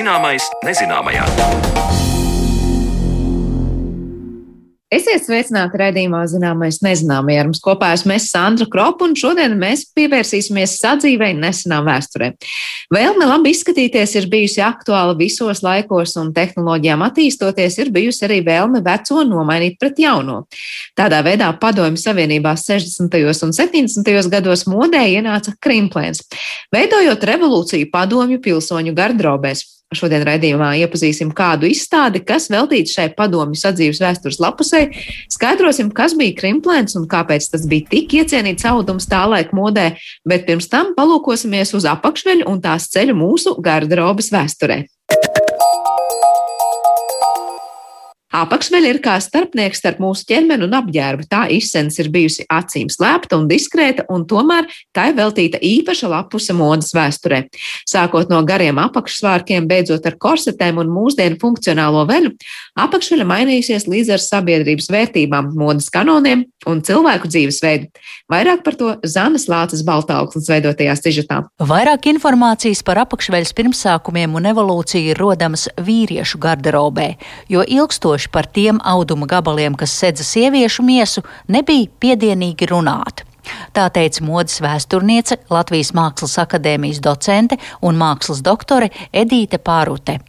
Zināmais nezināmajā. Esiet sveicināti raidījumā Zināmais nezināmie. Ar mums kopā esmu es Sandra Kropa, un šodien mēs pievērsīsimies sadzīvei nesenām vēsturē. Vēlme labi izskatīties ir bijusi aktuāla visos laikos, un tehnoloģijām attīstoties ir bijusi arī vēlme veco nomainīt pret jauno. Tādā veidā Padomju Savienībā 60. un 70. gados modē ienāca krimplēns, veidojot revolūciju padomju pilsoņu gardrobēs. Šodien raidījumā iepazīsim kādu izstādi, kas veltīta šai padomju sadzīves vēstures lapusē. Skaidrosim, kas bija krimplēns un kāpēc tas bija tik iecienīts audums tā laika modē, bet pirms tam palūkosimies uz apakšveļu un tās ceļu mūsu garderobas vēsturē. Apakšveļa ir kā starpnieks starp mūsu ķermeni un apģērbu. Tā izsens ir bijusi acīm slēpta un diskrēta, un tomēr tai veltīta īpaša lapuse modes vēsturē. Sākot no gariem apakšsvārkiem, beidzot ar korsetēm un mūsdienu funkcionālo veļu, apakšveļa mainījusies līdz ar sabiedrības vērtībām, modes kanoniem un cilvēku dzīvesveidu. Vairāk par to Zanas Lācis Baltāuklis veidotajā sižetā. Vairāk informācijas par apakšveļas pirmsākumiem un evolūciju ir rodamas vīriešu garderobē, jo ilgstoši īpaši par tiem auduma gabaliem, kas sedza sieviešu miesu, nebija piedienīgi runāt. Tā teica modes vēsturniece, Latvijas Mākslas akadēmijas docente un mākslas doktore Edīte Pārute.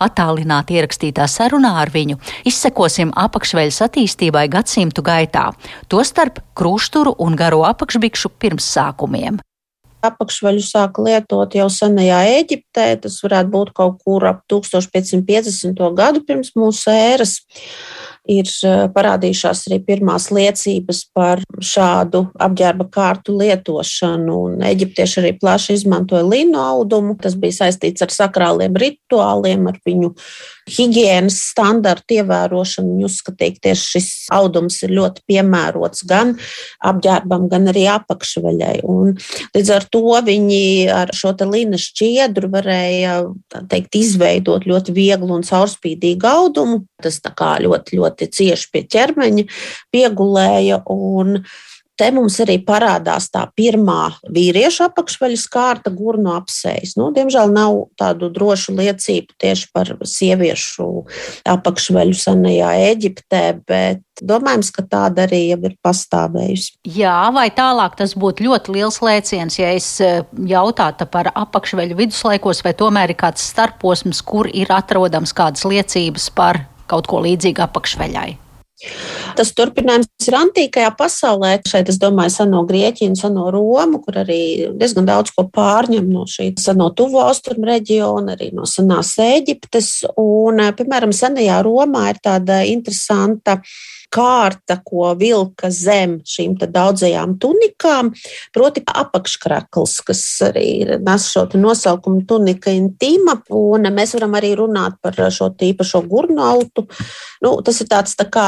Attālināti ierakstītā sarunā ar viņu izsekosim apakšveļas attīstībai gadsimtu gaitā, tostarp krūšturu un garo apakšbikšu pirmsākumiem apakšveļu sāka lietot jau senajā Eģiptē. Tas varētu būt kaut kur ap 1550. gadu pirms mūsu ēras. Ir eh, parādījušās arī pirmās liecības par šādu apģērba kārtu lietošanu. Eģiptieši arī plaši izmantoja lino audumu. Tas bija saistīts ar sakrāliem rituāliem, ar viņu higiēnas standartu ievērošanu. Viņi uzskatīja, ka tieši šis audums ir ļoti piemērots gan apģērbam, gan arī apakšveļai. Un līdz ar to viņi ar šo līniju šķiedru varēja teikt, izveidot ļoti vieglu un caurspīdīgu audumu. Tas ļoti, ļoti cieši pie ķermeņa piegulēja. Un, Te mums arī parādās tā pirmā vīriešu apakšveļas kārta, gurnu apsejas. Nu, diemžēl nav tādu drošu liecību tieši par sieviešu apakšveļu senajā Eģiptē, bet domājams, ka tāda arī jau ir pastāvējusi. Jā, vai tālāk tas būtu ļoti liels lēciens, ja es eh, jautātu par apakšveļu viduslaikos, vai tomēr ir kāds starposms, kur ir atrodams kādas liecības par kaut ko līdzīgu apakšveļai? Tas turpinājums ir antīkajā pasaulē. Šeit, es domāju, seno Grieķiju un seno Romu, kur arī diezgan daudz ko pārņem no šī seno tuvo austrumu reģiona, arī no senās Eģiptes. Un, piemēram, senajā Romā ir tāda interesanta kārta, ko vilka zem šīm daudzajām tunikām, proti apakškrakls, kas arī nes šo nosaukumu tunika intima, un mēs varam arī runāt par šo tīpašo gurnautu. Nu, tas ir tāds tā kā,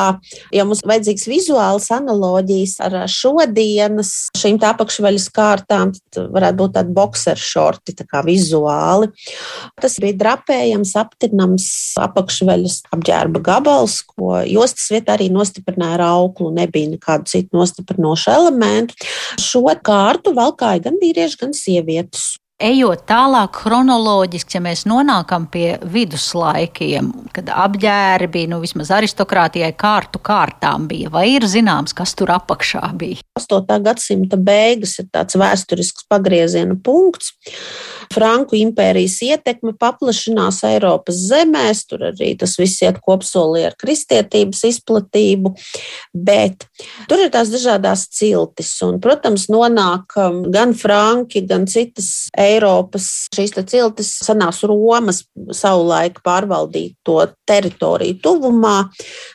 ja mums vajadzīgs vizuāls analoģijas ar šodienas šīm apakšveļas kārtām, tad varētu būt tādi bokseršorti, tā kā vizuāli. Tas bija drapējams, aptinams apakšveļas apģērba gabals, ko jostas vietā arī nostājās nostiprināja auklu, nebija nekādu citu nostiprinošu elementu. Šo kārtu valkāja gan vīrieši, gan sievietes. Ejot tālāk, chronoloģiski, ja mēs nonākam pie viduslaikiem, kad apģērbi, nu vismaz aristokrātijai kārtu kārtām bija, vai ir zināms, kas tur apakšā bija? 8. gadsimta beigas ir tāds vēsturisks pagrieziena punkts. Franku impērijas ietekme paplašinās Eiropas zemēs, tur arī tas viss iet kopsolī ar kristietības izplatību, bet tur ir tās dažādas ciltis, un, protams, nonāk um, gan franki, gan citas Eiropas šīs ciltis, senās Romas savulaik pārvaldīto teritoriju tuvumā.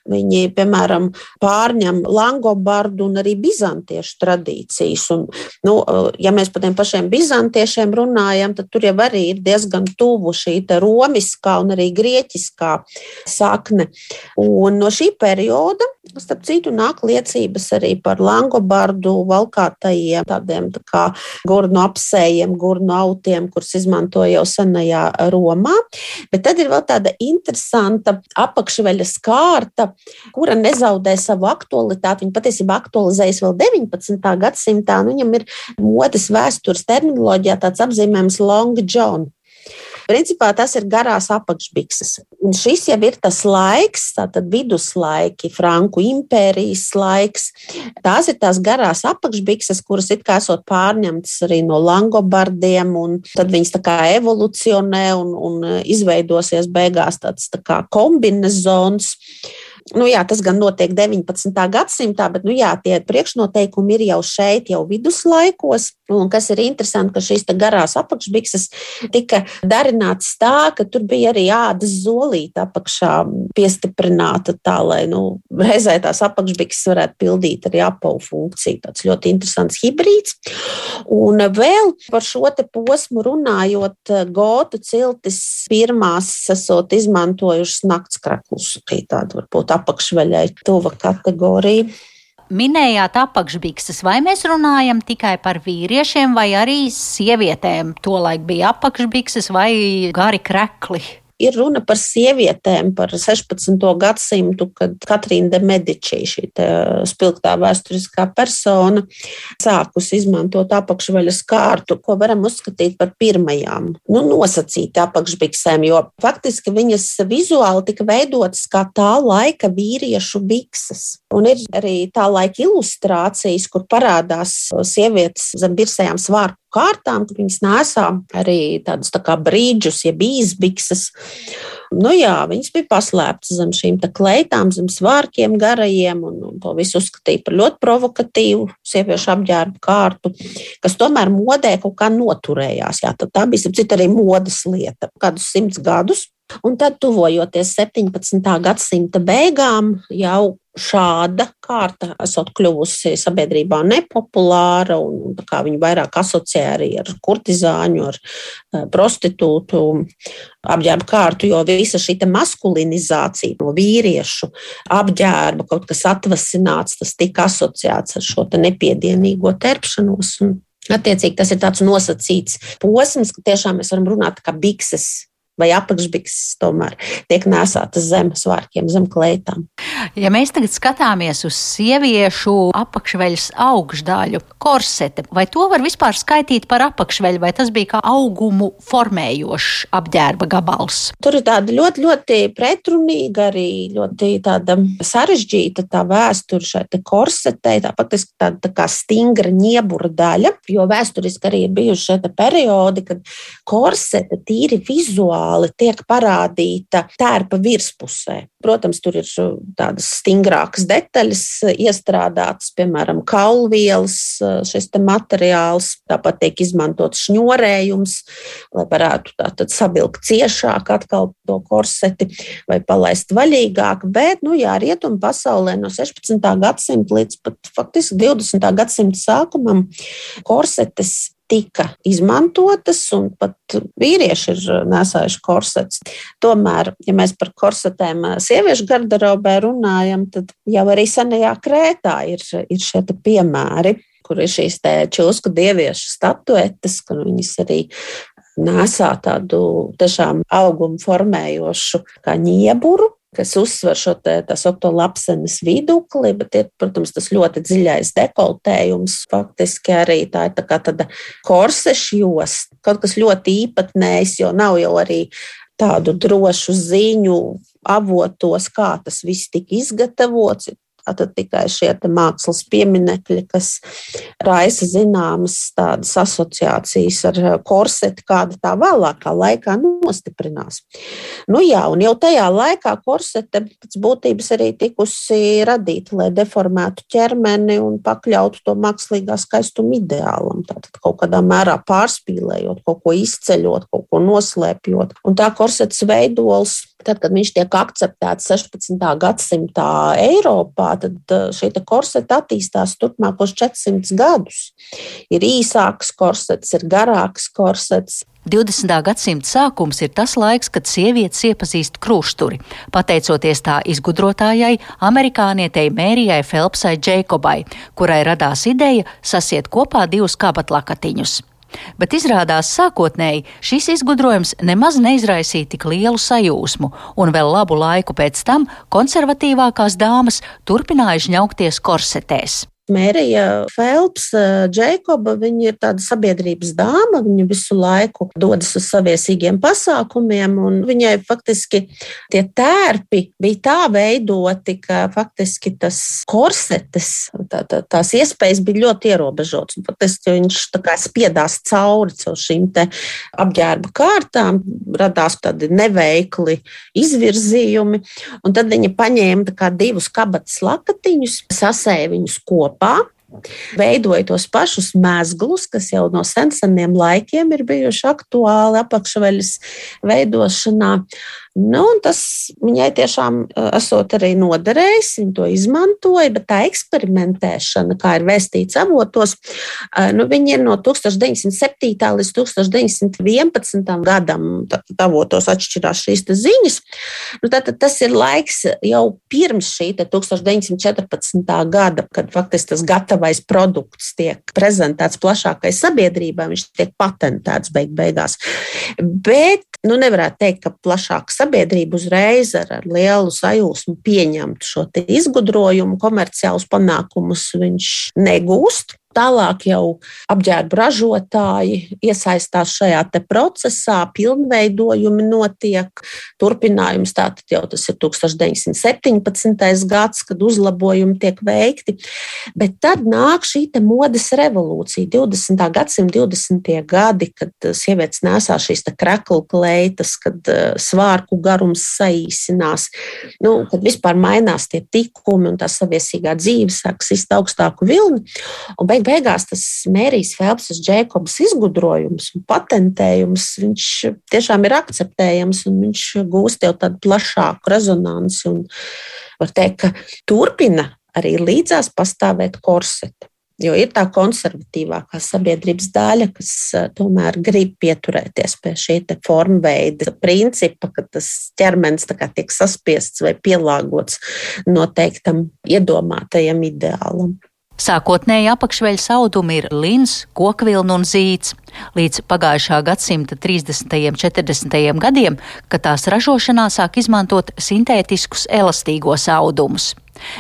Viņi, piemēram, pārņem langobardu un arī bizantiešu tradīcijas. Un, nu, ja mēs par tiem pašiem bizantiešiem runājam, tad tur jau arī ir diezgan tuvu šī romiskā un arī grieķiskā sakne. Un no šī perioda, starp citu, nāk liecības arī par langobardu valkātajiem tādiem tā kā gurnu apsējiem, gurnu autiem, kurus izmantoja jau senajā Romā. Bet tad ir vēl tāda interesanta apakšveļas kārta, kura nezaudē savu aktualitāti. Viņa patiesībā aktualizējas vēl 19. gadsimtā. Nu, viņam ir modes vēstures terminoloģijā tāds apzīmējums long john. Principā tas ir garās apakšbikses. Un šis jau ir tas laiks, tātad viduslaiki, Franku impērijas laiks. Tās ir tās garās apakšbikses, kuras it kā esot pārņemtas arī no langobardiem, un tad viņas tā kā evolucionē un, un izveidosies beigās tāds tā kā kombinezons. Nu, jā, tas gan notiek 19. gadsimtā, bet nu, jā, tie priekšnoteikumi ir jau šeit, jau viduslaikos. Un kas ir interesanti, ka šīs garās apakšbikses tika darinātas tā, ka tur bija arī ādas zolīta apakšā piestiprināta tā, lai nu, reizē tās apakšbikses varētu pildīt arī apavu funkciju. Tas ļoti interesants hibrīds. Un vēl par šo posmu runājot, gotu ciltis pirmās esot izmantojušas naktskraklus. Tāda varbūt apakšveļai tuva kategorija. Minējāt apakšbikses, vai mēs runājam tikai par vīriešiem, vai arī sievietēm? Tolaik bija apakšbikses vai gari krekli ir runa par sievietēm, par 16. gadsimtu, kad Katrīna de Medici, šī spilgtā vēsturiskā persona, sākus izmantot apakšveļas kārtu, ko varam uzskatīt par pirmajām nu, nosacīti apakšbiksēm, jo faktiski viņas vizuāli tika veidotas kā tā laika vīriešu bikses. Un ir arī tā laika ilustrācijas, kur parādās sievietes zem virsējām svārku kārtām, ka viņas nesā arī tādus tā kā brīdžus, jeb īsbikses. Nu jā, viņas bija paslēptas zem šīm kleitām, zem svārkiem garajiem, un, un to visu uzskatīja par ļoti provokatīvu sieviešu apģērbu kārtu, kas tomēr modē kaut kā noturējās. Jā, tā bija cita arī modes lieta. Kādus simts gadus Un tad, tuvojoties 17. gadsimta beigām, jau šāda kārta esot kļuvusi sabiedrībā nepopulāra, un viņu vairāk asociē arī ar kurtizāņu, ar eh, prostitūtu apģērbu kārtu, jo visa šī maskulinizācija no vīriešu apģērba, kaut kas atvasināts, tas tika asociēts ar šo nepiedienīgo terpšanos. Un, attiecīgi, tas ir tāds nosacīts posms, ka tiešām mēs varam runāt kā bikses vai apakšbikses tomēr tiek nēsātas zem svārkiem, zem kleitām. Ja mēs tagad skatāmies uz sieviešu apakšveļas augšdaļu, korsete, vai to var vispār skaitīt par apakšveļu, vai tas bija kā augumu formējošs apģērba gabals? Tur ir tāda ļoti, ļoti pretrunīga, arī ļoti sarežģīta tā vēsture šai korsetei, tā patiesībā tāda tā kā stingra ņiebura daļa, jo vēsturiski arī ir bijuši šie periodi, kad korsete tīri vizuāli vizuāli tiek parādīta tērpa virspusē. Protams, tur ir tādas stingrākas detaļas iestrādātas, piemēram, kaulvielas, šis materiāls. Tāpat tiek izmantots šņurējums, lai varētu tātad savilkt ciešāk atkal to korseti vai palaist vaļīgāk. Bet, nu jā, rietumu pasaulē no 16. gadsimta līdz pat faktiski 20. gadsimta sākumam korsetes tika izmantotas, un pat vīrieši ir uh, nesājuši korsetus. Tomēr, ja mēs par korsetēm uh, sieviešu garderobē runājam, tad jau arī senajā Krētā ir, ir šie piemēri, kur ir šīs čilsku dieviešu statuetes, kur viņas arī nesā tādu tiešām augumu formējošu kā ņieburu, kas uzsver šo te, tā saucamo lapsenes vidukli, bet ir, protams, tas ļoti dziļais dekoltējums. Faktiski arī tā ir tā kā tāda korseša josta, kaut kas ļoti īpatnējs, jo nav jau arī tādu drošu ziņu avotos, kā tas viss tika izgatavots. Tātad tikai šie mākslas pieminekļi, kas raisa zināmas tādas asociācijas ar eh, korseti, kāda tā vēlākā laikā nostiprinās. Nu jā, un jau tajā laikā korsete pēc būtības arī tikusi radīta, lai deformētu ķermeni un pakļautu to mākslīgā skaistuma ideālam. Tātad kaut kādā mērā pārspīlējot, kaut ko izceļot, kaut ko noslēpjot. Un tā korsetes veidols Tad, kad viņš tiek akceptēts 16. gadsimtā Eiropā, tad uh, šī korseta attīstās turpmākos 400 gadus. Ir īsāks korsets, ir garāks korsets. 20. gadsimta sākums ir tas laiks, kad sievietes iepazīst krusturi, pateicoties tā izgudrotājai, amerikānietei Mērijai Felpsai Džeikobai, kurai radās ideja sasiet kopā divus kabatlakatiņus. Bet izrādās sākotnēji šis izgudrojums nemaz neizraisīja tik lielu sajūsmu, un vēl labu laiku pēc tam konservatīvākās dāmas turpināja žņaukties korsetēs. Mērija Felps, Džekoba, viņa ir tāda sabiedrības dāma, viņa visu laiku dodas uz saviesīgiem pasākumiem, un viņai faktiski tie tērpi bija tā veidoti, ka faktiski tas korsetes, tā, tā, tās iespējas bija ļoti ierobežotas. Faktiski viņš tā kā spiedās cauri caur šīm te apģērba kārtām, radās tādi neveikli izvirzījumi, un tad viņa paņēma divus kabatas lakatiņus, sasēja viņus kopā kopā. Veidoja tos pašus mēslus, kas jau no seniem laikiem ir bijuši aktuāli apakšveļas veidošanā. Nu, tas viņai tiešām e, esot arī noderējis, viņa to izmantoja, bet tā eksperimentēšana, kā ir vēstīts avotos, e, nu, viņi ir no 1907. līdz 1911. gadam, avotos atšķirās šīs ziņas. Nu, tad, tad tas ir laiks jau pirms šī 1914. gada, kad faktiski tas gatavais produkts tiek prezentēts plašākai sabiedrībai, viņš tiek patentēts beig beigās. Bet nu, nevarētu teikt, ka plašāka sabiedrība uzreiz ar, ar lielu sajūsmu pieņemtu šo izgudrojumu, komerciālus panākumus viņš negūst. Tālāk jau apģērbu ražotāji iesaistās šajā procesā, pilnveidojumi notiek. Turpinājums tātad jau tas ir 1917. gads, kad uzlabojumi tiek veikti. Bet tad nāk šī modes revolūcija, 20. gadsimta 20. gadi, kad sievietes nesā šīs kreklu kleitas, kad eh, svārku garums saīsinās, nu, kad vispār mainās tie tikumi un tā saviesīgā dzīve sāks izst augstāku vilni. Un beig beigās tas Mērijs Felpsas Džekobs izgudrojums un patentējums, viņš tiešām ir akceptējams un viņš gūst jau tādu plašāku rezonanci un var teikt, ka turpina arī līdzās pastāvēt korseti. Jo ir tā konservatīvākā sabiedrības daļa, kas tomēr grib pieturēties pie šī formu veida principa, ka tas ķermenis tiek saspiests vai pielāgots noteiktam iedomātajam ideālam. Sākotnēji apakšveļas audumi ir lins, kokvilna un zīts. Līdz pagājušā gadsimta 30. un 40. gadiem, kad tās ražošanā sāk izmantot sintētiskus elastīgos audumus.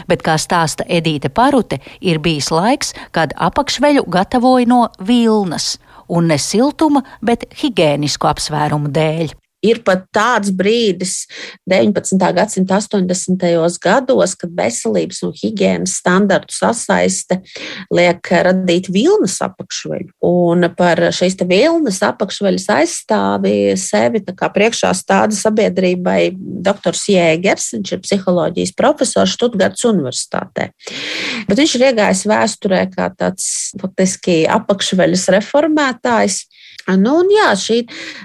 Bet, kā stāsta Edīte Parute, ir bijis laiks, kad apakšveļu gatavoja no vilnas, un ne siltuma, bet higiēnisku apsvērumu dēļ. Ir pat tāds brīdis 19. gadsimta 80. gados, kad veselības un higiēnas standartu sasaiste liek radīt vilnas apakšveļu. Un par šīs vilnas apakšveļas aizstāvi sevi priekšā stāda sabiedrībai dr. Jēgers, viņš ir psiholoģijas profesors Štutgarts Universitātē. Bet viņš ir iegājis vēsturē kā tāds faktiski apakšveļas reformētājs. Nu, un jā, šī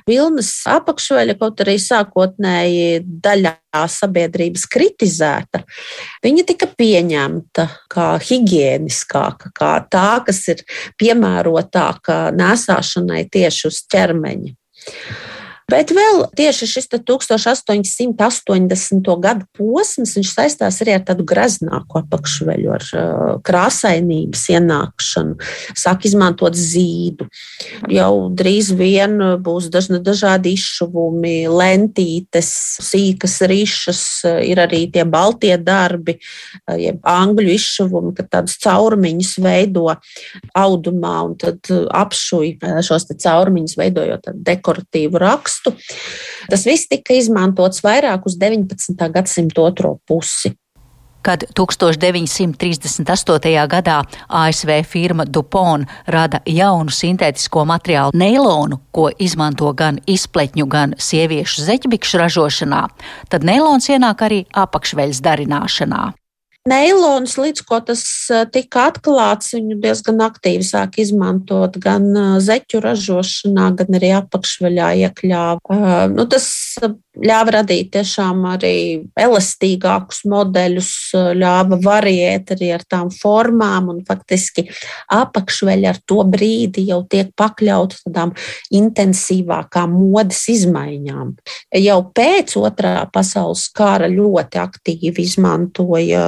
vilnas apakšveļa, kaut arī sākotnēji daļā sabiedrības kritizēta, viņa tika pieņemta kā higiēniskāka, kā tā, kas ir piemērotāka nesāšanai tieši uz ķermeņa. Bet vēl tieši šis 1880. gadu posms saistās arī ar tādu graznāku apakšveļu, ar uh, krāsainības ienākšanu, sāk izmantot zīdu. Jau drīz vien būs dažādi izšuvumi, lentītes, sīkas rišas, ir arī tie baltie darbi, uh, jeb angļu izšuvumi, kad tādus caurumiņus veido audumā un tad apšuj uh, šos caurumiņus, veidojot dekoratīvu rakstu rakstu. Tas viss tika izmantots vairāk uz 19. gadsimta otro pusi. Kad 1938. gadā ASV firma Dupont rada jaunu sintētisko materiālu neilonu, ko izmanto gan izpletņu, gan sieviešu zeķbikšu ražošanā, tad neilons ienāk arī apakšveļas darināšanā. Neilons, līdz ko tas tika atklāts, viņu diezgan aktīvi sāk izmantot gan zeķu ražošanā, gan arī apakšveļā iekļāva. Nu, tas ļāva radīt tiešām arī elastīgākus modeļus, ļāva variēt arī ar tām formām, un faktiski apakšveļa ar to brīdi jau tiek pakļauta tādām intensīvākām modes izmaiņām. Jau pēc otrā pasaules kara ļoti aktīvi izmantoja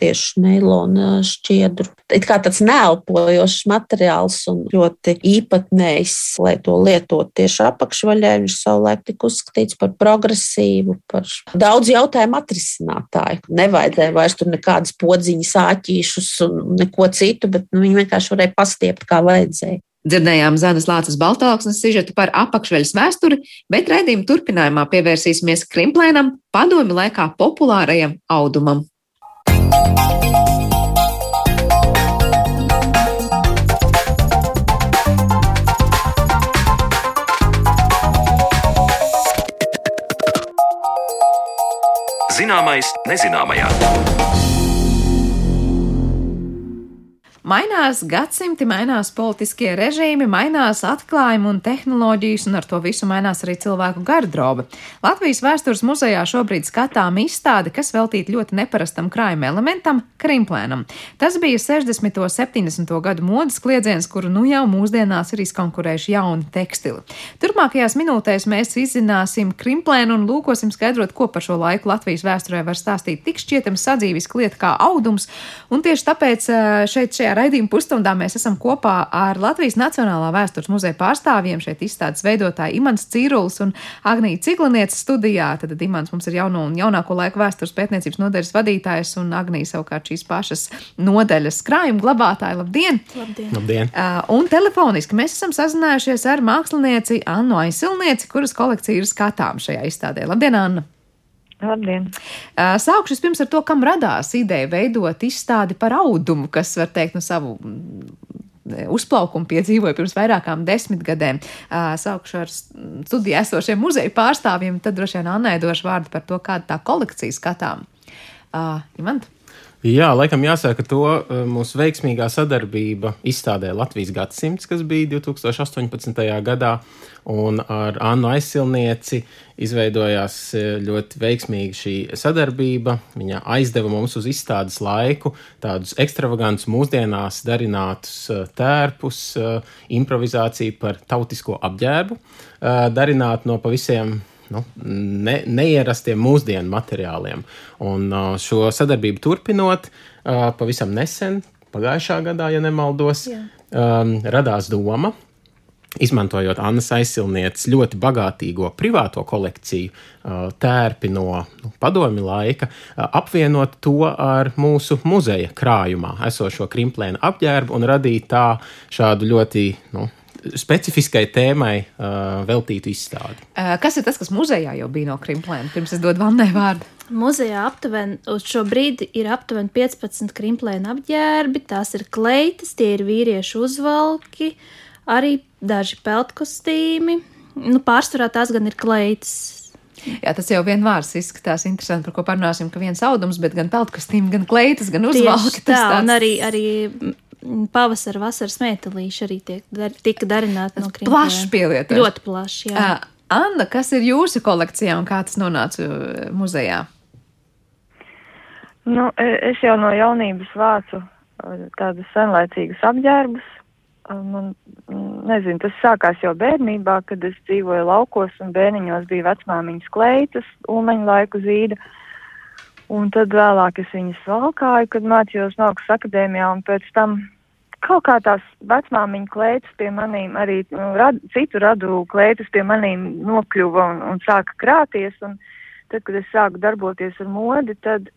tieši neilona šķiedru. It kā tāds neelpojošs materiāls un ļoti īpatnējs, lai to lietot tieši apakšvaļā. Viņš savulaik tika uzskatīts par progresīvu, par daudz jautājumu atrisinātāju. Nevajadzēja vairs tur nekādas podziņas, āķīšus un neko citu, bet nu, viņi vienkārši varēja pastiept, kā vajadzēja. Dzirdējām Zanas Lācis Baltāksnes sižetu par apakšveļas vēsturi, bet raidījuma turpinājumā pievērsīsimies krimplēnam padomi laikā populārajam audumam. Zināmais nezināmajā. Mainās gadsimti, mainās politiskie režīmi, mainās atklājumi un tehnoloģijas, un ar to visu mainās arī cilvēku garderobe. Latvijas vēstures muzejā šobrīd skatām izstādi, kas veltīta ļoti neparastam krājuma elementam - krimplēnam. Tas bija 60. un 70. gadu modes kliedziens, kuru nu jau mūsdienās ir izkonkurējuši jauni tekstili. Turpmākajās minūtēs mēs izzināsim krimplēnu un lūkosim skaidrot, ko par šo laiku Latvijas vēsturē var stāstīt tik šķietami sadzīviski lieta kā audums, un tieši tāpēc eh, šeit šajā raidījuma pusstundā mēs esam kopā ar Latvijas Nacionālā vēstures muzeja pārstāvjiem, šeit izstādes veidotāji Imants Cīrulis un Agnija Ciglinieca studijā. Tad Imants mums ir jauno un jaunāko laiku vēstures pētniecības nodaļas vadītājs un Agnija savukārt šīs pašas nodaļas krājuma glabātāja. Labdien! Labdien! Labdien. Uh, un telefoniski mēs esam sazinājušies ar mākslinieci Annu Aisilnieci, kuras kolekcija ir skatām šajā izstādē. Labdien, Anna! Labdien! Sākšu pirms ar to, kam radās ideja veidot izstādi par audumu, kas, var teikt, no savu uzplaukumu piedzīvoja pirms vairākām desmitgadēm. Sākšu ar studiju esošiem muzeju pārstāvjiem, tad droši vien Annai došu vārdu par to, kāda tā kolekcija skatām. Uh, Imant? Jā, laikam jāsaka to mūsu veiksmīgā sadarbība izstādē Latvijas gadsimts, kas bija 2018. gadā, un ar Annu aizsilnieci izveidojās ļoti veiksmīga šī sadarbība. Viņa aizdeva mums uz izstādes laiku tādus ekstravagantus, mūsdienās darinātus tērpus, improvizāciju par tautisko apģērbu, darināt no pavisam nu, ne, neierastiem mūsdienu materiāliem. Un šo sadarbību turpinot, pavisam nesen, pagājušā gadā, ja nemaldos, Jā. um, radās doma. Izmantojot Annas aizsilnieces ļoti bagātīgo privāto kolekciju, tērpi no nu, padomi laika, apvienot to ar mūsu muzeja krājumā esošo krimplēnu apģērbu un radīt tā šādu ļoti nu, specifiskai tēmai uh, veltītu izstādi. Uh, kas ir tas, kas muzejā jau bija no krimplēm? Pirms es dodu Vannai vārdu. Muzejā aptuveni uz šo brīdi ir aptuveni 15 krimplēna apģērbi. Tās ir kleitas, tie ir vīriešu uzvalki, arī daži peltkostīmi. Nu, pārsvarā tās gan ir kleitas. Jā, tas jau vienvārds izskatās interesanti, par ko parunāsim, ka viens audums, bet gan peltkostīmi, gan kleitas, gan uzvalki. Tā, tāds... un arī, arī pavasara, vasaras metālīši arī tiek, dar, tika darināti no krītas. Plašs pielietots. Ļoti plašs, jā. Uh, Anna, kas ir jūsu kolekcijā un kā tas nonāca muzejā? Nu, es jau no jaunības vācu tādus senlaicīgus apģērbus. Man, nezinu, tas sākās jau bērnībā, kad es dzīvoju laukos un bērniņos bija vecmāmiņas kleitas, ulmeņu laiku zīda. Un tad vēlāk es viņas valkāju, kad mācījos Mākslas akadēmijā, un pēc tam kaut kā tās vecmāmiņa klētas pie manīm, arī nu, rad, citu radu klētas pie manīm nokļuva un, un sāka krāties. Un tad, kad es sāku darboties ar modi, tad,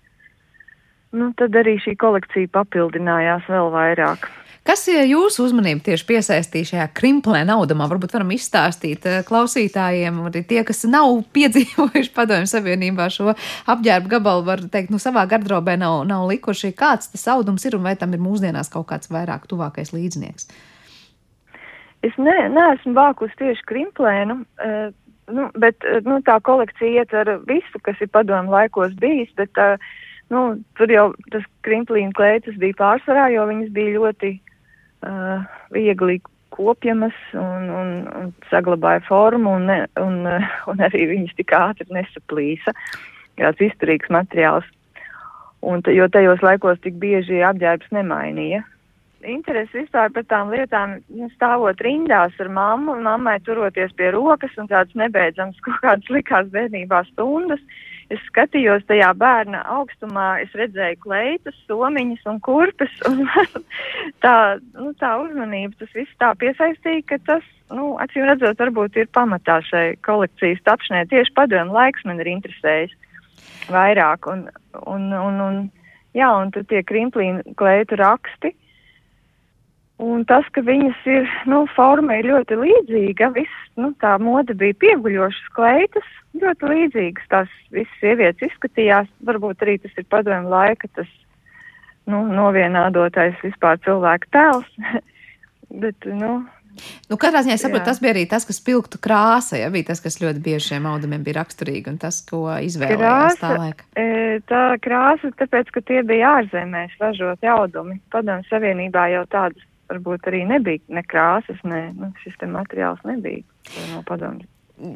nu, tad arī šī kolekcija papildinājās vēl vairāk. Kas jūsu uzmanību tieši piesaistīja šajā krimplē naudamā? Varbūt varam izstāstīt eh, klausītājiem, arī tie, kas nav piedzīvojuši padomju savienībā šo apģērbu gabalu, var teikt, nu savā gardrobē nav, nav likuši, kāds tas audums ir un vai tam ir mūsdienās kaut kāds vairāk tuvākais līdznieks. Es ne, neesmu vākus tieši krimplēnu, uh, nu, bet uh, nu, tā kolekcija ietver visu, kas ir padomu laikos bijis, bet uh, nu, tur jau tas krimplīna klētas bija pārsvarā, jo viņas bija ļoti uh, viegli kopjamas un, un, un saglabāja formu, un, ne, un, uh, un arī viņas tik ātri nesaplīsa. Kāds izturīgs materiāls. Un, jo tajos laikos tik bieži apģērbs nemainīja. Interesi vispār par tām lietām, nu, stāvot rindās ar mammu un mammai turoties pie rokas un tādas nebeidzams kaut kādas likās bērnībā stundas, es skatījos tajā bērna augstumā, es redzēju kleitas, somiņas un kurpes, un tā, nu, tā uzmanība, tas viss tā piesaistīja, ka tas, nu, acīm redzot, varbūt ir pamatā šai kolekcijas tapšanai. Tieši padomu laiks man ir interesējis vairāk, un, un, un, un jā, un tad tie krimplīna kleitu raksti, Un tas, ka viņas ir, nu, forma ir ļoti līdzīga, viss, nu, tā moda bija pieguļošas kleitas, ļoti līdzīgas, tās visas sievietes izskatījās, varbūt arī tas ir padomju laika, tas, nu, novienādotais vispār cilvēka tēls, bet, nu. Nu, katrā ziņā saprotu, tas bija arī tas, kas pilktu krāsa, ja bija tas, kas ļoti bieži šiem audumiem bija raksturīgi un tas, ko izvēlējās tā laika. E, tā krāsa, tāpēc, ka tie bija ārzemēs ražoti audumi. Padomju Savienībā jau tādas varbūt arī nebija ne krāsas, ne nu, šis materiāls nebija no padomjas.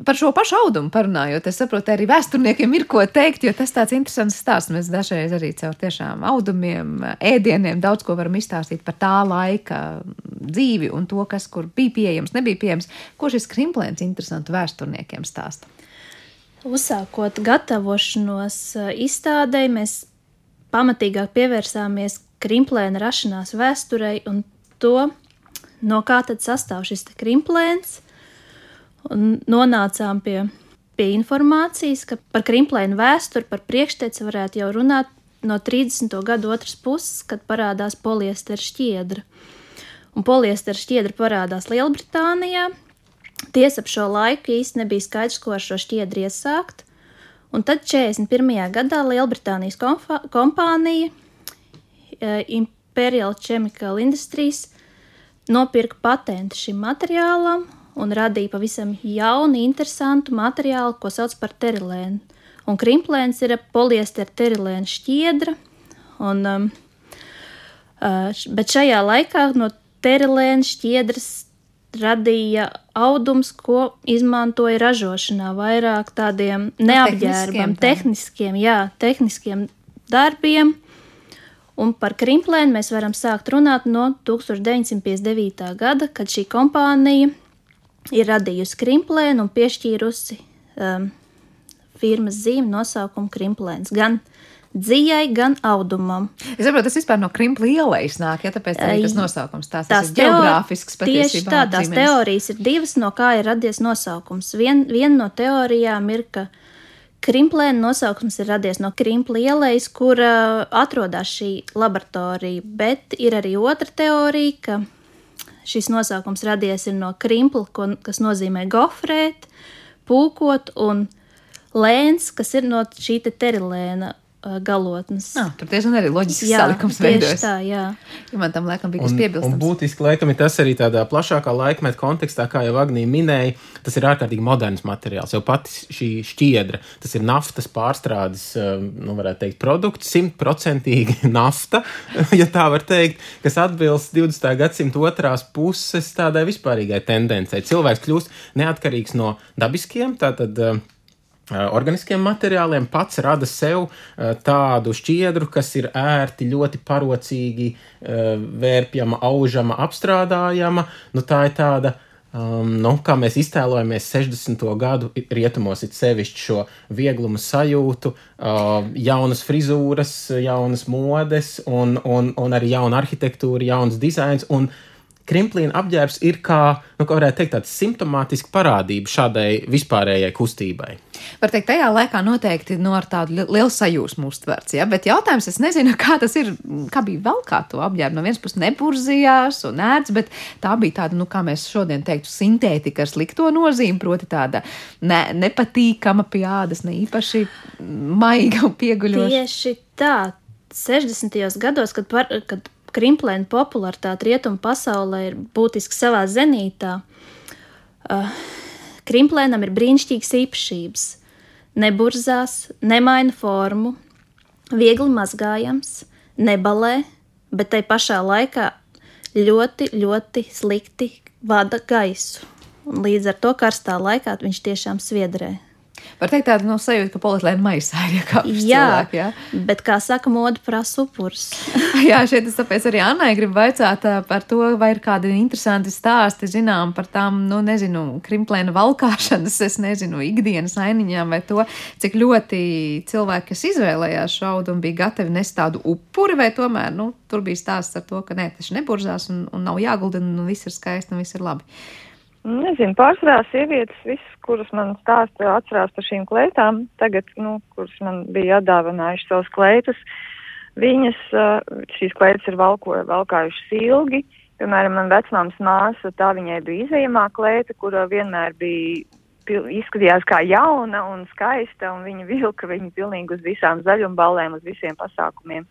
Par šo pašu audumu parunājot, es saprotu, arī vēsturniekiem ir ko teikt, jo tas tāds interesants stāsts. Mēs dažreiz arī caur tiešām audumiem, ēdieniem daudz ko varam izstāstīt par tā laika dzīvi un to, kas kur bija pieejams, nebija pieejams. Ko šis krimplēns interesantu vēsturniekiem stāsta? Uzsākot gatavošanos eh, izstādē, mēs pamatīgāk pievērsāmies krimplēna rašanās vēsturei un to, no kā tad sastāv šis krimplēns, un nonācām pie, pie informācijas, ka par krimplēnu vēsturi, par priekšteci varētu jau runāt no 30. gadu otras puses, kad parādās poliestera šķiedra. Un poliestera šķiedra parādās Lielbritānijā. Tiesa ap šo laiku īsti nebija skaidrs, ko ar šo šķiedru iesākt. Un tad 41. gadā Lielbritānijas kompānija eh, Imperial Chemical Industries nopirka patentu šim materiālam un radīja pavisam jaunu, interesantu materiālu, ko sauc par terilēnu. Un krimplēns ir poliestera terilēna šķiedra, un, um, uh, bet šajā laikā no terilēna šķiedras radīja audums, ko izmantoja ražošanā vairāk tādiem neapģērbam, tehniskiem, tehniskiem, jā, tehniskiem darbiem. Un par krimplēnu mēs varam sākt runāt no 1959. gada, kad šī kompānija ir radījusi krimplēnu un piešķīrusi um, firmas zīmi nosaukumu krimplēns. Gan dzijai, gan audumam. Es saprotu, tas vispār no krimpla ielais nāk, ja tāpēc arī tas nosaukums tās, tās ir geogrāfisks patiesībā. Tieši tā, tās dzīmenes. teorijas ir divas, no kā ir radies nosaukums. Vien, viena no teorijām ir, ka Krimplēna nosaukums ir radies no Krimpla ielas, kur atrodas šī laboratorija, bet ir arī otra teorija, ka šis nosaukums radies no Krimpla, ko, kas nozīmē gofrēt, pūkot, un lēns, kas ir no šī te terilēna galotnes. Ah, tur tiešām arī loģisks jā, salikums veidojas. Tā, jā. Ja man tam laikam bija kas piebilstams. Un būtiski laikam ir tas arī tādā plašākā laikmeta kontekstā, kā jau Agnija minēja, tas ir ārkārtīgi moderns materiāls. Jau pati šī šķiedra, tas ir naftas pārstrādes, nu varētu teikt, produkts, simtprocentīgi nafta, ja tā var teikt, kas atbilst 20. gadsimta otrās puses tādai vispārīgai tendencei. Cilvēks kļūst neatkarīgs no dabiskiem, tātad organiskiem materiāliem, pats rada sev tādu šķiedru, kas ir ērti, ļoti parocīgi, vērpjama, aužama, apstrādājama. Nu, tā ir tāda. Um, nu, kā mēs iztēlojamies 60. gadu rietumos, ir sevišķi šo vieglumu sajūtu, uh, jaunas frizūras, jaunas modes, un, un, un arī jauna arhitektūra, jauns dizains. Un, uh, krimplīna apģērbs ir kā, nu, kā varētu teikt, tāds simptomātisks parādība šādai vispārējai kustībai. Var teikt, tajā laikā noteikti no nu, ar tādu lielu sajūsmu uztverts, ja? bet jautājums, es nezinu, kā tas ir, kā bija vēl kā to apģērbu. No vienas puses neburzījās un ērts, bet tā bija tāda, nu, kā mēs šodien teiktu, sintētika ar slikto nozīmi, proti tāda ne, nepatīkama pie ādas, ne īpaši maiga un pieguļoša. Tieši tā. 60. gados, kad, par, kad krimplēna popularitāte rietumu pasaulē ir būtiski savā zenītā. Uh, krimplēnam ir brīnišķīgas īpašības. Neburzās, nemaina formu, viegli mazgājams, nebalē, bet tai pašā laikā ļoti, ļoti slikti vada gaisu. Un līdz ar to karstā laikā viņš tiešām sviedrē. Var teikt, tāda no sajūta, ka politlēna maisā ir iekāpusi Jā, cilvēki. Jā, bet kā saka, moda prasa upurus. jā šeit es tāpēc arī Annai gribu vaicāt par to, vai ir kādi interesanti stāsti, zinām, par tām, nu, nezinu, krimplēna valkāšanas, es nezinu, ikdienas ainiņām, vai to, cik ļoti cilvēki, kas izvēlējās šaudu un bija gatavi nest tādu upuri, vai tomēr, nu, tur bija stāsts ar to, ka nē, tas neburzās un, un nav jāgulda un viss ir skaisti un viss ir labi. Nezinu, pārsvarā sievietes, visas, kuras man stāsta, atcerās par šīm kleitām, tagad, nu, kuras man bija atdāvinājušas savas kleitas, viņas, uh, šīs kleitas ir valko, valkājušas ilgi. Piemēram, man vecmāmas māsa, tā viņai bija izējamā kleita, kura vienmēr bija, izskatījās kā jauna un skaista, un viņa vilka viņu pilnīgi uz visām zaļumballēm, uz visiem pasākumiem.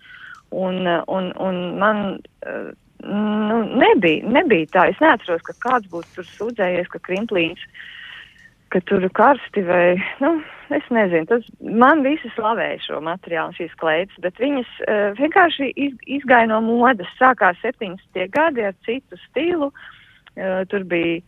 Un, uh, un, un man uh, nu, nebija, nebija tā. Es neatceros, ka kāds būtu tur sūdzējies, ka krimplīns, ka tur karsti vai, nu, es nezinu. Tas man visi slavēja šo materiālu, šīs kleitas, bet viņas uh, vienkārši iz, izgāja no modas. Sākās 70. gadi ar citu stilu. Uh, tur bija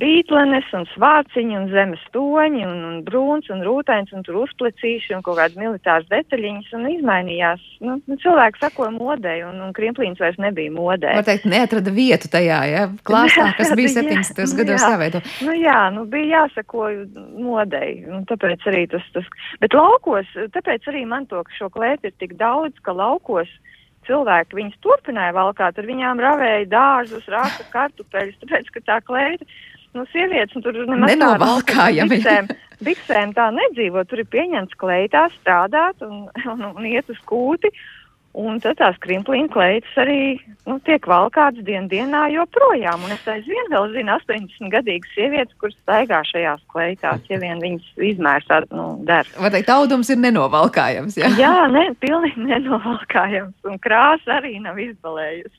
bītlenes un svārciņi un zemes toņi un, un brūns un rūtains un tur uzplecīši un kaut kādas militāras detaļiņas un izmainījās. Nu, nu, cilvēki sakoja modei un, un krimplīns vairs nebija modē. Var teikt, neatrada vietu tajā, ja, klāstā, kas bija 70. Jā, nu gados jāveido. Nu jā, nu bija jāsako modei, un tāpēc arī tas, tas, bet laukos, tāpēc arī man to, ka šo klētu ir tik daudz, ka laukos cilvēki viņas turpināja valkāt, ar viņām ravēja dārzus, rāka kartupeļus, tāpēc, ka tā kleita, nu, sievietes, un tur nemaz Nenovalkājami. biksēm, biksēm tā nedzīvo, tur ir pieņemts kleitā strādāt un, un, un iet uz kūti, un tad tās krimplīna kleitas arī, nu, tiek valkātas dien dienā joprojām, un es aizvien vēl zinu 80 gadīgas sievietes, kuras staigā šajās kleitās, ja vien viņas izmērs tādu, nu, der. Var teikt, audums ir nenovalkājams. Jā. Jā, ne, pilnīgi nenovalkājams, un krāsa arī nav izbalējusi.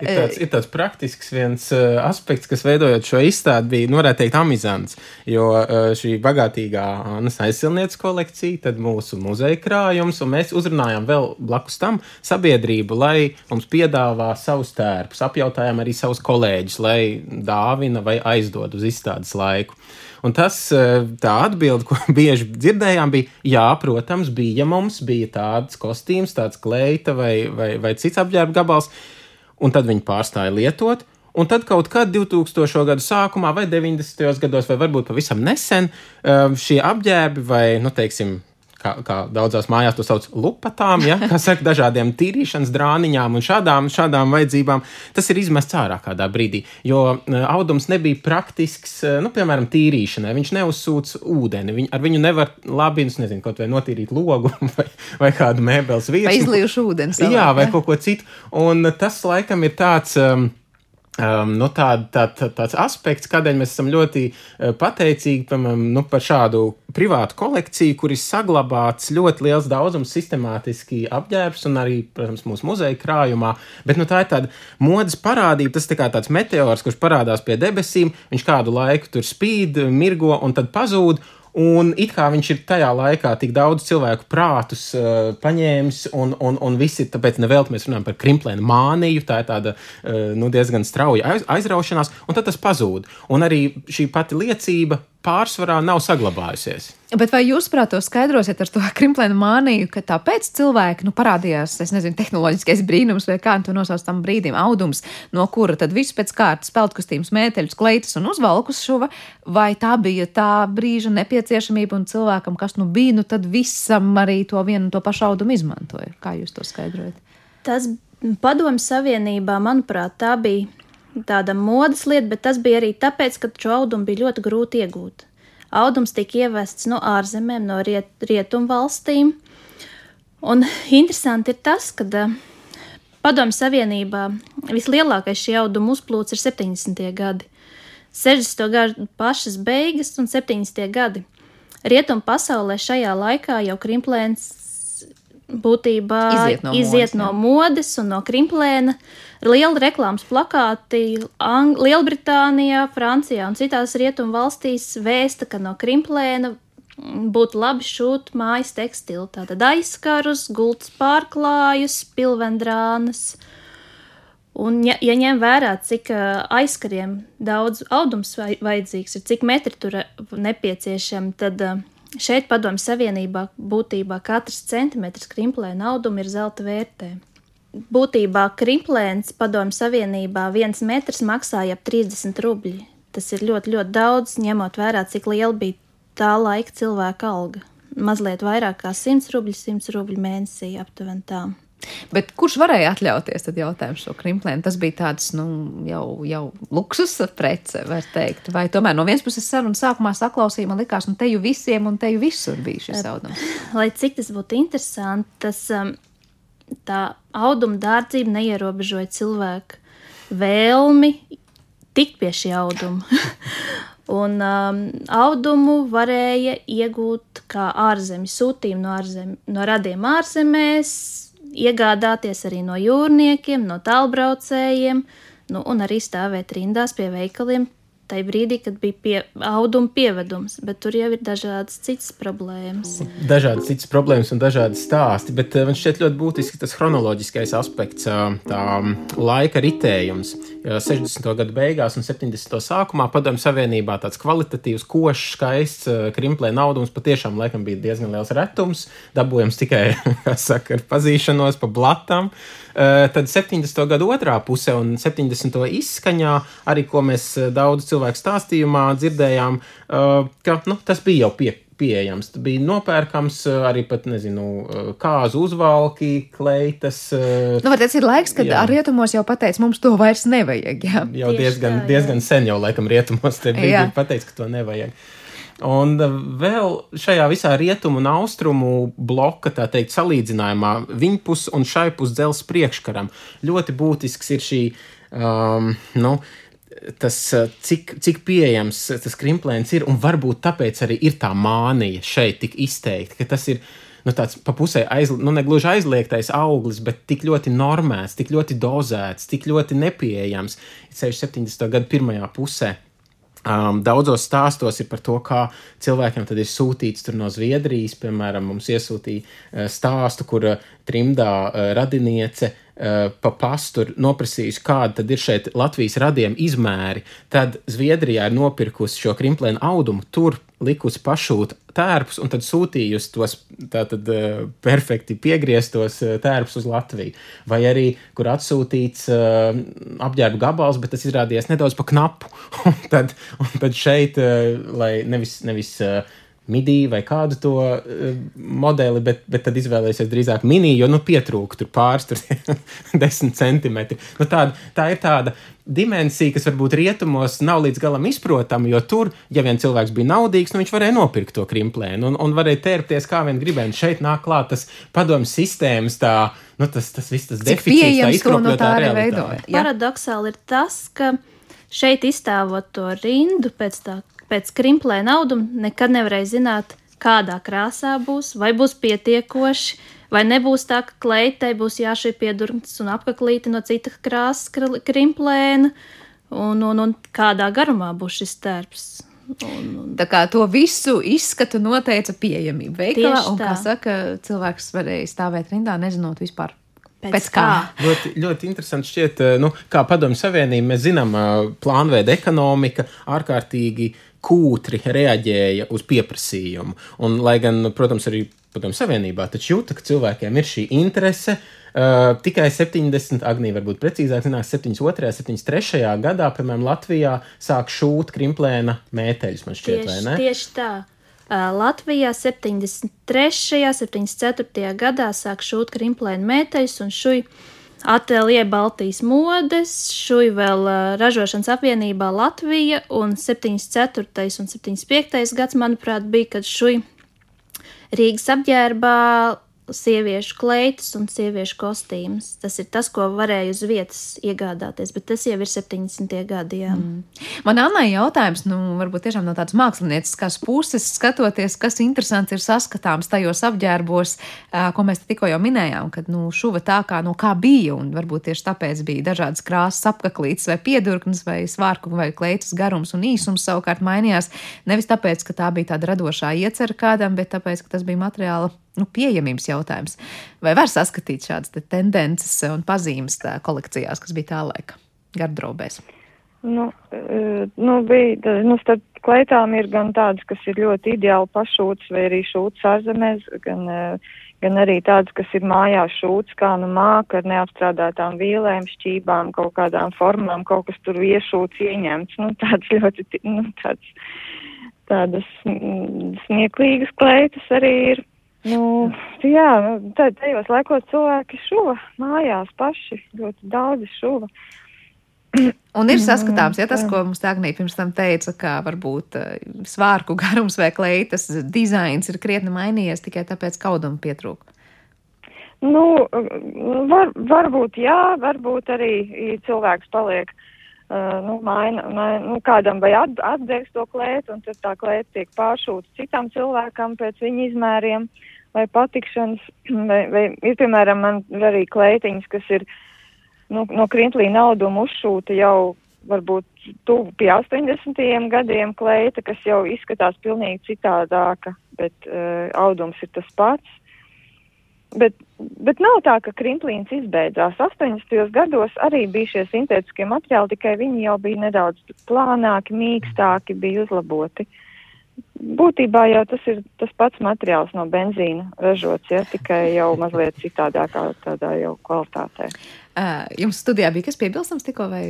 Ir tāds, ir tāds praktisks viens uh, aspekts, kas veidojot šo izstādi, bija, nu, varētu teikt, amizants. Jo uh, šī bagātīgā Annas aizsilnieces kolekcija, tad mūsu muzeja krājums, un mēs uzrunājām vēl blakus tam sabiedrību, lai mums piedāvā savus tērpus, apjautājām arī savus kolēģus, lai dāvina vai aizdod uz izstādes laiku. Un tas, uh, tā atbilde, ko bieži dzirdējām, bija, jā, protams, bija mums, bija tāds kostīms, tāds kleita vai, vai, vai cits apģērba gabals un tad viņi pārstāja lietot. Un tad kaut kad 2000. gadu sākumā, vai 90. gados, vai varbūt pavisam nesen, um, šie apģērbi, vai, nu, teiksim, kā, kā daudzās mājās to sauc par lupatām, ja, kā saka, dažādiem tīrīšanas drāniņām un šādām, šādām vajadzībām, tas ir izmests ārā kādā brīdī. Jo uh, audums nebija praktisks, uh, nu, piemēram, tīrīšanai. Viņš neuzsūc ūdeni, viņ, ar viņu nevar labi, nu, nezinu, kaut vai notīrīt logu vai, vai kādu mēbeles vietu. Vai izlījuši ūdeni Jā, vai kaut ko citu. Un tas laikam ir tāds. Um, Um, nu tā, tā, tā, tāds aspekts, kādēļ mēs esam ļoti uh, pateicīgi piemēram, nu, par šādu privātu kolekciju, kur ir saglabāts ļoti liels daudzums sistemātiski apģērbs un arī, protams, mūsu muzeja krājumā. Bet nu, tā ir tāda modes parādība, tas tā kā tāds meteors, kurš parādās pie debesīm, viņš kādu laiku tur spīd, mirgo un tad pazūd. Un it kā viņš ir tajā laikā tik daudz cilvēku prātus uh, paņēmis, un, un, un visi tāpēc nevelti mēs runājam par krimplēnu māniju. Tā ir tāda uh, nu, diezgan strauja aiz, aizraušanās, un tad tas pazūd. Un arī šī pati liecība pārsvarā nav saglabājusies. Bet vai jūs, prāt, to skaidrosiet ar to krimplēnu māniju, ka tāpēc cilvēki nu, parādījās, es nezinu, tehnoloģiskais brīnums vai kā to nosauc tam brīdim, audums, no kura tad viss pēc kārtas peltkustības, mēteļus, kleitas un uzvalkus šuva, vai tā bija tā brīža nepieciešamība un cilvēkam, kas nu bija, nu tad visam arī to vienu un to pašu audumu izmantoja? Kā jūs to skaidrojat? Tas padomju savienībā, manuprāt, tā bija tāda modes lieta, bet tas bija arī tāpēc, ka šo audumu bija ļoti grūti iegūt. Audums tika ievests no ārzemēm, no riet, rietumu valstīm. Un interesanti ir tas, ka uh, Padomju Savienībā vislielākais šī auduma uzplūds ir 70. gadi. 60. gadu pašas beigas un 70. gadi. Rietumu pasaulē šajā laikā jau krimplēns būtībā Iziet no iziet modes, no modes un no krimplēna. Liela reklāmas plakāti Ang Lielbritānijā, Francijā un citās rietumu valstīs vēsta, ka no krimplēna būtu labi šūt mājas tekstilu. Tātad aizskarus, gultas pārklājus, pilvendrānas. Un, ja, ja ņem vērā, cik aizkariem daudz audums vajadzīgs ir, cik metri tur nepieciešami, tad šeit padomju savienībā būtībā katrs centimetrs krimplēna auduma ir zelta vērtē. Būtībā krimplēns padomju savienībā viens metrs maksāja ap 30 rubļi. Tas ir ļoti, ļoti daudz, ņemot vērā, cik liela bija tā laika cilvēka alga. Mazliet vairāk kā 100 rubļi, 100 rubļi mēnesī aptuveni tā. Bet kurš varēja atļauties šo krimplēnu? Tas bija tāds, nu, jau, jau luksus prece, var teikt. Vai tomēr no vienas puses saruna sākumā saklausīja, man likās, nu, te jau visiem un te jau visur bija šis audums. Lai cik tas būtu interesanti, tas um, tā auduma dārdzība neierobežoja cilvēku vēlmi tikt pie šī auduma. Un um, audumu varēja iegūt kā ārzemju sūtījumu no, ārzem, no radiem ārzemēs, iegādāties arī no jūrniekiem, no tālbraucējiem, nu, un arī stāvēt rindās pie veikaliem tajā brīdī, kad bija pie, auduma pievedums, bet tur jau ir dažādas citas problēmas. Dažādas citas problēmas un dažādi stāsti, bet eh, man šķiet ļoti būtiski tas chronoloģiskais aspekts, tā laika ritējums. 60. gadu beigās un 70. sākumā Padomju Savienībā tāds kvalitatīvs, košs, skaists krimplē naudums patiešām laikam bija diezgan liels retums, dabūjams tikai, kā saka, ar pazīšanos pa blatam. Tad 70. gada otrā pusē un 70. izskaņā, arī ko mēs daudz cilvēku stāstījumā dzirdējām, ka nu, tas bija jau pie, pieejams. Tas bija nopērkams arī pat, nezinu, kāzu uzvalki, kleitas. Nu, tas ir laiks, kad jā. rietumos jau pateica, mums to vairs nevajag. Jā. Jau Tieši diezgan, tā, jā. diezgan sen jau laikam rietumos te bija pateicis, ka to nevajag. Un vēl šajā visā rietumu un austrumu bloka, tā teikt, salīdzinājumā, viņpus un šai pus dzelzs priekškaram ļoti būtisks ir šī, um, nu, tas, cik, cik pieejams tas krimplēns ir, un varbūt tāpēc arī ir tā mānija šeit tik izteikti, ka tas ir nu, tāds pa pusē aiz, nu, negluži aizliegtais auglis, bet tik ļoti normēts, tik ļoti dozēts, tik ļoti nepieejams. 70. gada pirmajā pusē Um, daudzos stāstos ir par to, kā cilvēkiem ir sūtīts no Zviedrijas. Piemēram, mums iesūtīja uh, stāstu, kur uh, trimdā uh, radiniece uh, pa pastu noprasījusi, kāda ir šeit Latvijas radiem izmēri. Tad Zviedrijā ir nopirkusi šo krimplēnu audumu, tur likusi pašūt tērpus un tad sūtījusi tos tātad uh, perfekti piegrieztos uh, tērpus uz Latviju. Vai arī, kur atsūtīts uh, apģērba gabals, bet tas izrādījās nedaudz pa knapu. un, tad, un tad šeit, lai nevis, nevis midī vai kādu to uh, modeli, bet, bet tad izvēlēsies drīzāk mini, jo nu, pietrūka tur pāris tur desmit centimetri. Nu, tāda, tā ir tāda dimensija, kas varbūt rietumos nav līdz galam izprotama, jo tur, ja vien cilvēks bija naudīgs, nu, viņš varēja nopirkt to krimplēnu un, un varēja tērpties kā vien gribēja. Šeit nāk klāt tas padomju sistēmas, tā, nu, tas, tas viss tas deficīts, tā izkropļotā realitāte. Paradoxāli ir tas, ka šeit izstāvot to rindu pēc tā pēc krimplē nauduma nekad nevarēja zināt, kādā krāsā būs, vai būs pietiekoši, vai nebūs tā, ka kleitai būs jāšai piedurns un apaklīti no cita krāsas krimplēna, un, un, un kādā garumā būs šis tērps. Un, un... Tā kā to visu izskatu noteica pieejamība veikalā, un, kā saka, cilvēks varēja stāvēt rindā, nezinot vispār, Pēc, Pēc kā? kā? Ļoti, ļoti interesanti šķiet, nu, kā padomju savienība, mēs zinām, plānveida ekonomika ārkārtīgi uh, kūtri reaģēja uz pieprasījumu. Un, lai gan, protams, arī Padomu Savienībā, taču jūta, ka cilvēkiem ir šī interese. Uh, tikai 70, Agnija, varbūt precīzāk, zinās, 72, 73 gadā, piemēram, Latvijā sāk šūt krimplēna mēteļus, man šķiet, tieši, vai ne? Tieši tā. Uh, Latvijā 73. un 74. gadā sāk šūt krimplēna mēteļus un šuj Atelie Baltijas modes, šuj vēl ražošanas apvienībā Latvija un 74. un 75. gads, manuprāt, bija, kad šuj Rīgas apģērbā sieviešu kleitas un sieviešu kostīmus. Tas ir tas, ko varēja uz vietas iegādāties, bet tas jau ir 70. gadi. Jā. Mm. Man Annai jautājums, nu, varbūt tiešām no tādas mākslinieciskas puses, skatoties, kas interesants ir saskatāms tajos apģērbos, ko mēs tikko jau minējām, kad nu, šuva tā kā, no kā bija, un varbūt tieši tāpēc bija dažādas krāsas apaklītes vai piedurknes vai svārku vai kleitas garums un īsums savukārt mainījās. Nevis tāpēc, ka tā bija tāda radošā iecerka kādam, bet tāpēc, ka tas bija materiāla nu, pieejamības jautājums. Vai var saskatīt šādas te tendences un pazīmes kolekcijās, kas bija tā laika gardrobēs? Nu, nu, bija, nu, starp kleitām ir gan tādas, kas ir ļoti ideāli pašūtas vai arī šūtas ārzemēs, gan, gan arī tādas, kas ir mājās šūtas, kā nu māka ar neapstrādātām vīlēm, šķībām, kaut kādām formām, kaut kas tur iešūts ieņemts. Nu, tāds ļoti, nu, tāds, tādas smieklīgas kleitas arī ir. Nu, jā, nu, tajos laikos cilvēki šuva mājās paši, ļoti daudzi šuva. Un ir saskatāms, ja tas, ko mums Agnija pirms tam teica, ka varbūt eh, svārku garums vai kleitas dizains ir krietni mainījies tikai tāpēc, ka auduma pietrūka. Nu, var, varbūt jā, varbūt arī cilvēks paliek, uh, nu, maina, maina, nu, kādam vai at, atdegs to klētu, un tad tā klēta tiek pāršūta citam cilvēkam pēc viņa izmēriem vai patikšanas, vai, vai ir, piemēram, man arī kleitiņas, kas ir nu, no krintlīna auduma uzšūta jau varbūt tuvu pie 80. gadiem kleita, kas jau izskatās pilnīgi citādāka, bet uh, audums ir tas pats. Bet, bet nav tā, ka krimplīns izbeidzās. 80. gados arī bija šie sintētiskie materiāli, tikai viņi jau bija nedaudz plānāki, mīkstāki, bija uzlaboti. Būtībā jau tas ir tas pats materiāls no benzīna ražots, ja tikai jau mazliet citādākā tādā jau kvalitātē. Jums studijā bija kas piebilstams tikko, vai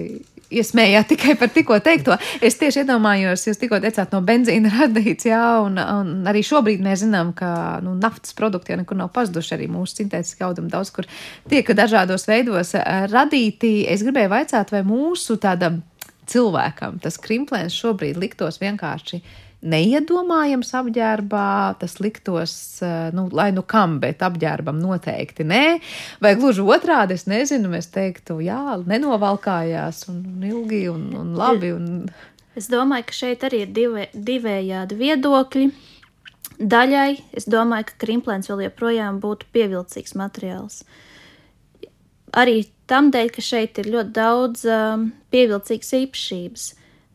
iesmējāt tikai par tikko teikto? Es tieši iedomājos, jūs tikko teicāt no benzīna radīts, jā, un, un arī šobrīd mēs zinām, ka nu, naftas produkti jau nekur nav pazuduši, arī mūsu sintētiski audumi daudz kur tiek dažādos veidos radīti. Es gribēju vaicāt, vai mūsu tādam cilvēkam tas krimplēns šobrīd liktos vienkārši neiedomājams apģērbā, tas liktos, eh, nu, lai nu kam, bet apģērbam noteikti nē. Vai gluži otrādi, es nezinu, mēs teiktu, jā, nenovalkājās un, un ilgi un, un labi. Un... Es domāju, ka šeit arī ir divi, divējādi viedokļi. Daļai es domāju, ka krimplēns vēl joprojām būtu pievilcīgs materiāls. Arī tam dēļ, ka šeit ir ļoti daudz um, pievilcīgas īpašības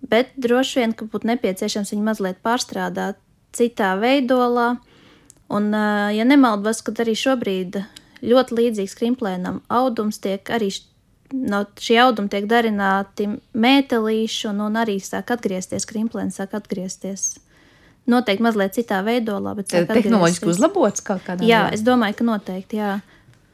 bet droši vien, ka būtu nepieciešams viņu mazliet pārstrādāt citā veidolā. Un, ja nemaldos, tad arī šobrīd ļoti līdzīgs krimplēnam audums tiek arī no šī auduma tiek darināti mētelīši, un, un arī sāk atgriezties, krimplēns sāk atgriezties. Noteikti mazliet citā veidolā, bet tehnoloģiski uzlabots kaut kādā veidā. Jā, es domāju, ka noteikti, jā.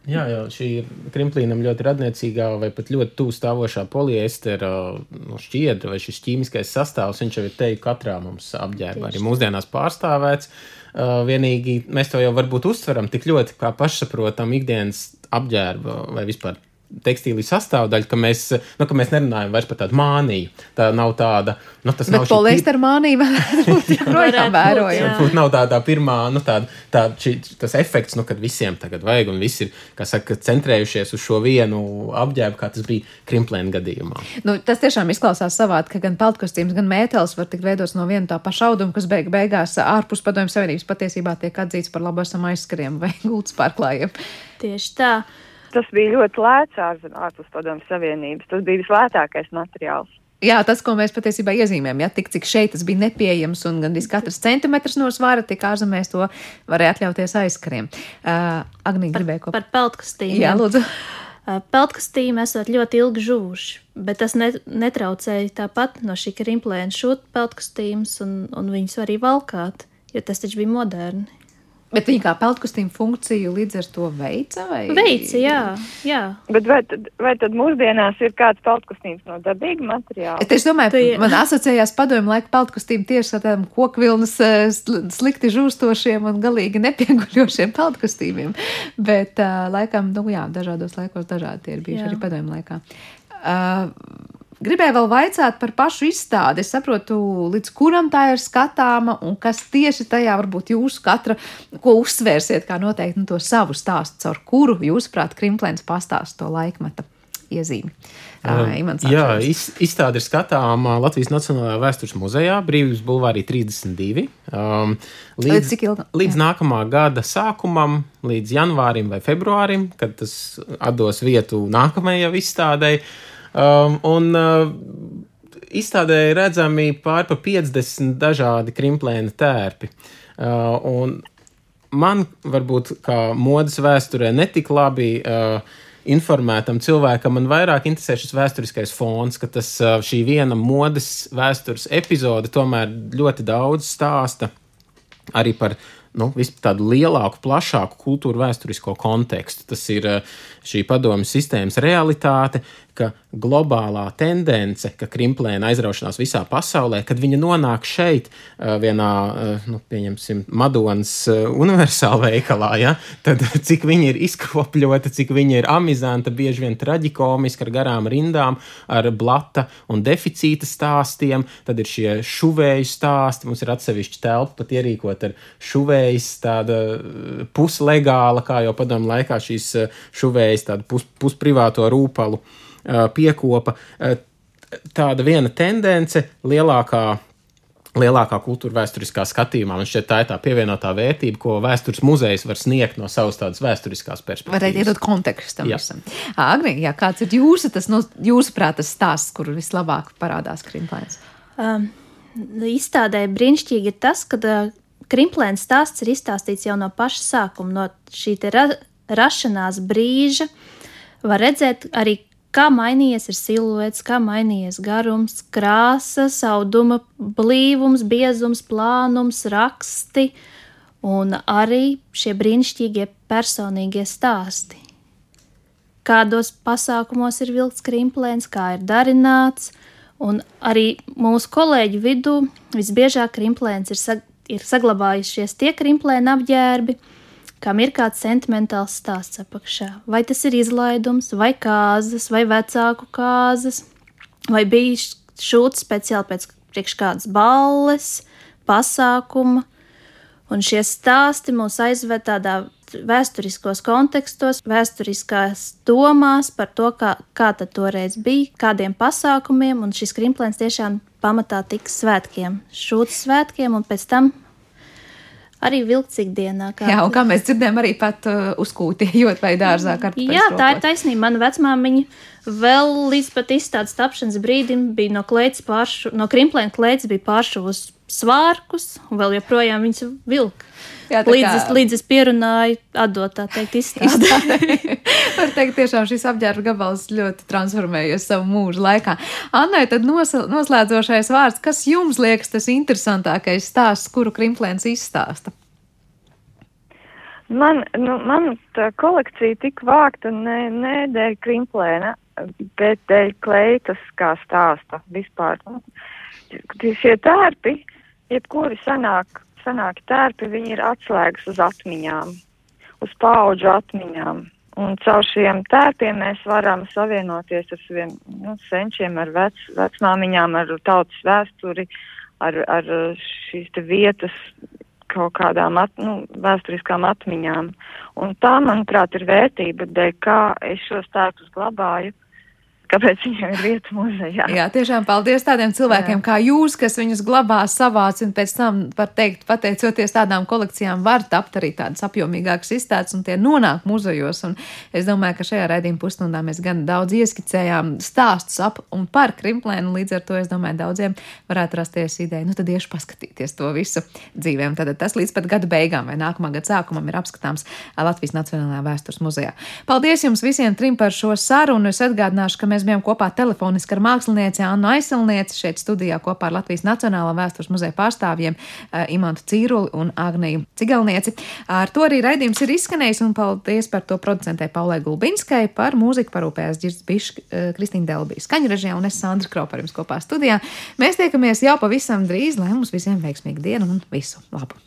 Jā, jau šī krimplīnam ļoti radniecīgā vai pat ļoti tuvu stāvošā poliestera nu, šķiedra vai šis ķīmiskais sastāvs. Viņš jau ir teikt, katrā mums apģērbā arī mūsdienās pārstāvēts. Uh, vienīgi mēs to jau varbūt uztveram tik ļoti kā pašsaprotam ikdienas apģērba vai vispār tekstīlī sastāvdaļa, ka mēs, nu, ka mēs nerunājam vairs par tādu māniju. Tā nav tāda, nu, tas Bet nav poliestera pir... mānija varētu būt joprojām vērojama. Varbūt nav tā, tā pirmā, nu, tā, tā, šī, tas efekts, nu, kad visiem tagad vajag un visi ir, kā saka, centrējušies uz šo vienu apģērbu, kā tas bija krimplēna gadījumā. Nu, tas tiešām izklausās savādi, ka gan peltkostīms, gan mētelis var tikt veidots no viena tā paša auduma, kas beig beigās ārpus padomju savienības patiesībā tiek atzīts par labu esam aizskariem vai gultas pārklājiem. Tieši tā. Tas bija ļoti lēts ārpus padomju savienības. Tas bija vislētākais materiāls. Jā, tas, ko mēs patiesībā iezīmējam, ja tik cik šeit tas bija nepieejams un gandrīz katrs centimetrs no svara, tik ārzemēs to varēja atļauties aizskariem. Uh, Agnija gribēja ko par peltkastīm. Jā, lūdzu. Uh, peltkastīm esot ļoti ilgi žuvuši, bet tas ne, netraucēja tāpat no šī krimplēna šūt peltkastīmus un, un viņus arī valkāt, jo tas taču bija moderni. Bet viņa kā peltkostīma funkciju līdz ar to veica? Vai? Veica, jā. jā. Bet vai tad, vai tad mūsdienās ir kāds peltkostīms no dabīga materiāla? Es domāju, tu, man asociējās padomju laika peltkostīm tieši ar tādiem kokvilnas eh, slikti žūstošiem un galīgi nepieguļošiem peltkostīmiem. Bet uh, laikam, nu jā, dažādos laikos dažādi tie ir bijuši jā. arī padomju laikā. Uh, Gribēju vēl vaicāt par pašu izstādi. Es saprotu, līdz kuram tā ir skatāma un kas tieši tajā varbūt jūsu katra, ko uzsvērsiet, kā noteikti nu, to savu stāstu, caur kuru, jūsuprāt, Krimplēns pastāst to laikmeta iezīmi. Uh, Jā, iz, izstāde ir skatāma Latvijas Nacionālajā vēstures muzejā, Brīvības Bulvārī 32. Um, līdz, līdz, ilga? līdz nākamā gada sākumam, līdz janvārim vai februārim, kad tas atdos vietu nākamajai izstādēji. Um, un uh, izstādē redzami pār pa 50 dažādi krimplēna tērpi. Uh, un man varbūt kā modes vēsturē netik labi. Uh, informētam cilvēkam, man vairāk interesē šis vēsturiskais fons, ka tas, šī viena modes vēstures epizode tomēr ļoti daudz stāsta arī par nu, tādu lielāku, plašāku kultūru vēsturisko kontekstu. Tas ir šī padomju sistēmas realitāte, ka globālā tendence, ka krimplēna aizraušanās visā pasaulē, kad viņa nonāk šeit, vienā, nu, pieņemsim, Madonas universāla veikalā, ja, tad cik viņa ir izkropļota, cik viņa ir amizanta, bieži vien traģikomiska, ar garām rindām, ar blata un deficīta stāstiem, tad ir šie šuvēju stāsti, mums ir atsevišķi telpa pat ierīkot ar šuvējas tāda puslegāla, kā jau padomu laikā šīs šuvējas tādu pus, pusprivāto rūpalu piekopa tāda viena tendence lielākā. Lielākā kultūra vēsturiskā skatījumā man šķiet, tā ir tā pievienotā vērtība, ko vēstures muzejs var sniegt no savas tādas vēsturiskās perspektīvas. Varētu iedot kontekstu tam visam. Agri, jā, kāds ir jūsu, tas, no, jūsuprāt, tas stāsts, kur vislabāk parādās Krimplēns? Um, izstādē brīnišķīgi ir tas, ka uh, Krimplēns stāsts ir izstāstīts jau no paša sākuma, no šī ra rašanās brīža. Var redzēt arī, kā mainījies ir siluets, kā mainījies garums, krāsas, auduma blīvums, biezums, plānums, raksti un arī šie brīnišķīgie personīgie stāsti. Kādos pasākumos ir vilkts krimplēns, kā ir darināts, un arī mūsu kolēģu vidū visbiežāk krimplēns ir, sag ir saglabājušies tie krimplēna apģērbi, kam ir kāds sentimentāls stāsts apakšā. Vai tas ir izlaidums, vai kāzas, vai vecāku kāzas, vai bija šūts speciāli pēc priekš kādas balles, pasākuma. Un šie stāsti mūs aizved tādā vēsturiskos kontekstos, vēsturiskās domās par to, kā, kā tad toreiz bija, kādiem pasākumiem, un šis krimplēns tiešām pamatā tiks svētkiem, šūtas svētkiem, un pēc tam arī vilkts ikdienā. Kā... Jā, un kā mēs dzirdējām, arī pat uh, uzkūtījot vai dārzā. Jā, tā ir taisnība. Mana vecmāmiņa vēl līdz pat izstādes tapšanas brīdim bija no klēts pāršu, no krimplēna klēts bija pāršuvus svārkus, un vēl joprojām viņas vilka. Jā, līdz, kā... es, līdz es pierunāju, atdot tā teikt, izstrādāt. Var teikt, tiešām šis apģērba gabals ļoti transformējies savu mūžu laikā. Annai, tad noslēdzošais vārds, kas jums liekas tas interesantākais stāsts, kuru Krimplēns izstāsta? Man, nu, man tā kolekcija tika vākta ne, ne dēļ Krimplēna, bet dēļ kleitas kā stāsta vispār. Nu, šie tērpi, jebkuri sanāk senāki tērpi, viņi ir atslēgas uz atmiņām, uz paudžu atmiņām. Un caur šiem tērpiem mēs varam savienoties ar saviem nu, senčiem, ar vec, vecmāmiņām, ar tautas vēsturi, ar, ar šīs vietas kaut kādām at, nu, vēsturiskām atmiņām. Un tā, manuprāt, ir vērtība, dēļ kā es šos tērpus glabāju kāpēc viņiem ir vieta muzejā. Jā, tiešām paldies tādiem cilvēkiem Jā. kā jūs, kas viņus glabā, savāc un pēc tam, var teikt, pateicoties tādām kolekcijām, var tapt arī tādas apjomīgākas izstādes un tie nonāk muzejos. Un es domāju, ka šajā raidījuma pusstundā mēs gan daudz ieskicējām stāstus ap un par Krimplēnu, līdz ar to es domāju, daudziem varētu rasties ideja, nu tad iešu paskatīties to visu dzīvēm. Tad tas līdz pat gada beigām vai nākamā gada sākumam ir apskatāms Latvijas Nacionālajā vēstures muzejā. Paldies jums visiem trim par šo sarunu. Es atgādināšu, ka mēs Mēs bijām kopā telefoniski ar mākslinieci Annu Aisilnieci šeit studijā kopā ar Latvijas Nacionālā vēstures muzeja pārstāvjiem uh, Imantu Cīruli un Agniju Cigalnieci. Ar to arī raidījums ir izskanējis un paldies par to producentē Paulai Gulbinskai, par mūziku parūpējās Girds Bišs, uh, Kristīna Delbīs, skaņu režijā un es Sandra Kropa jums kopā studijā. Mēs tiekamies jau pavisam drīz, lai mums visiem veiksmīga diena un visu labu!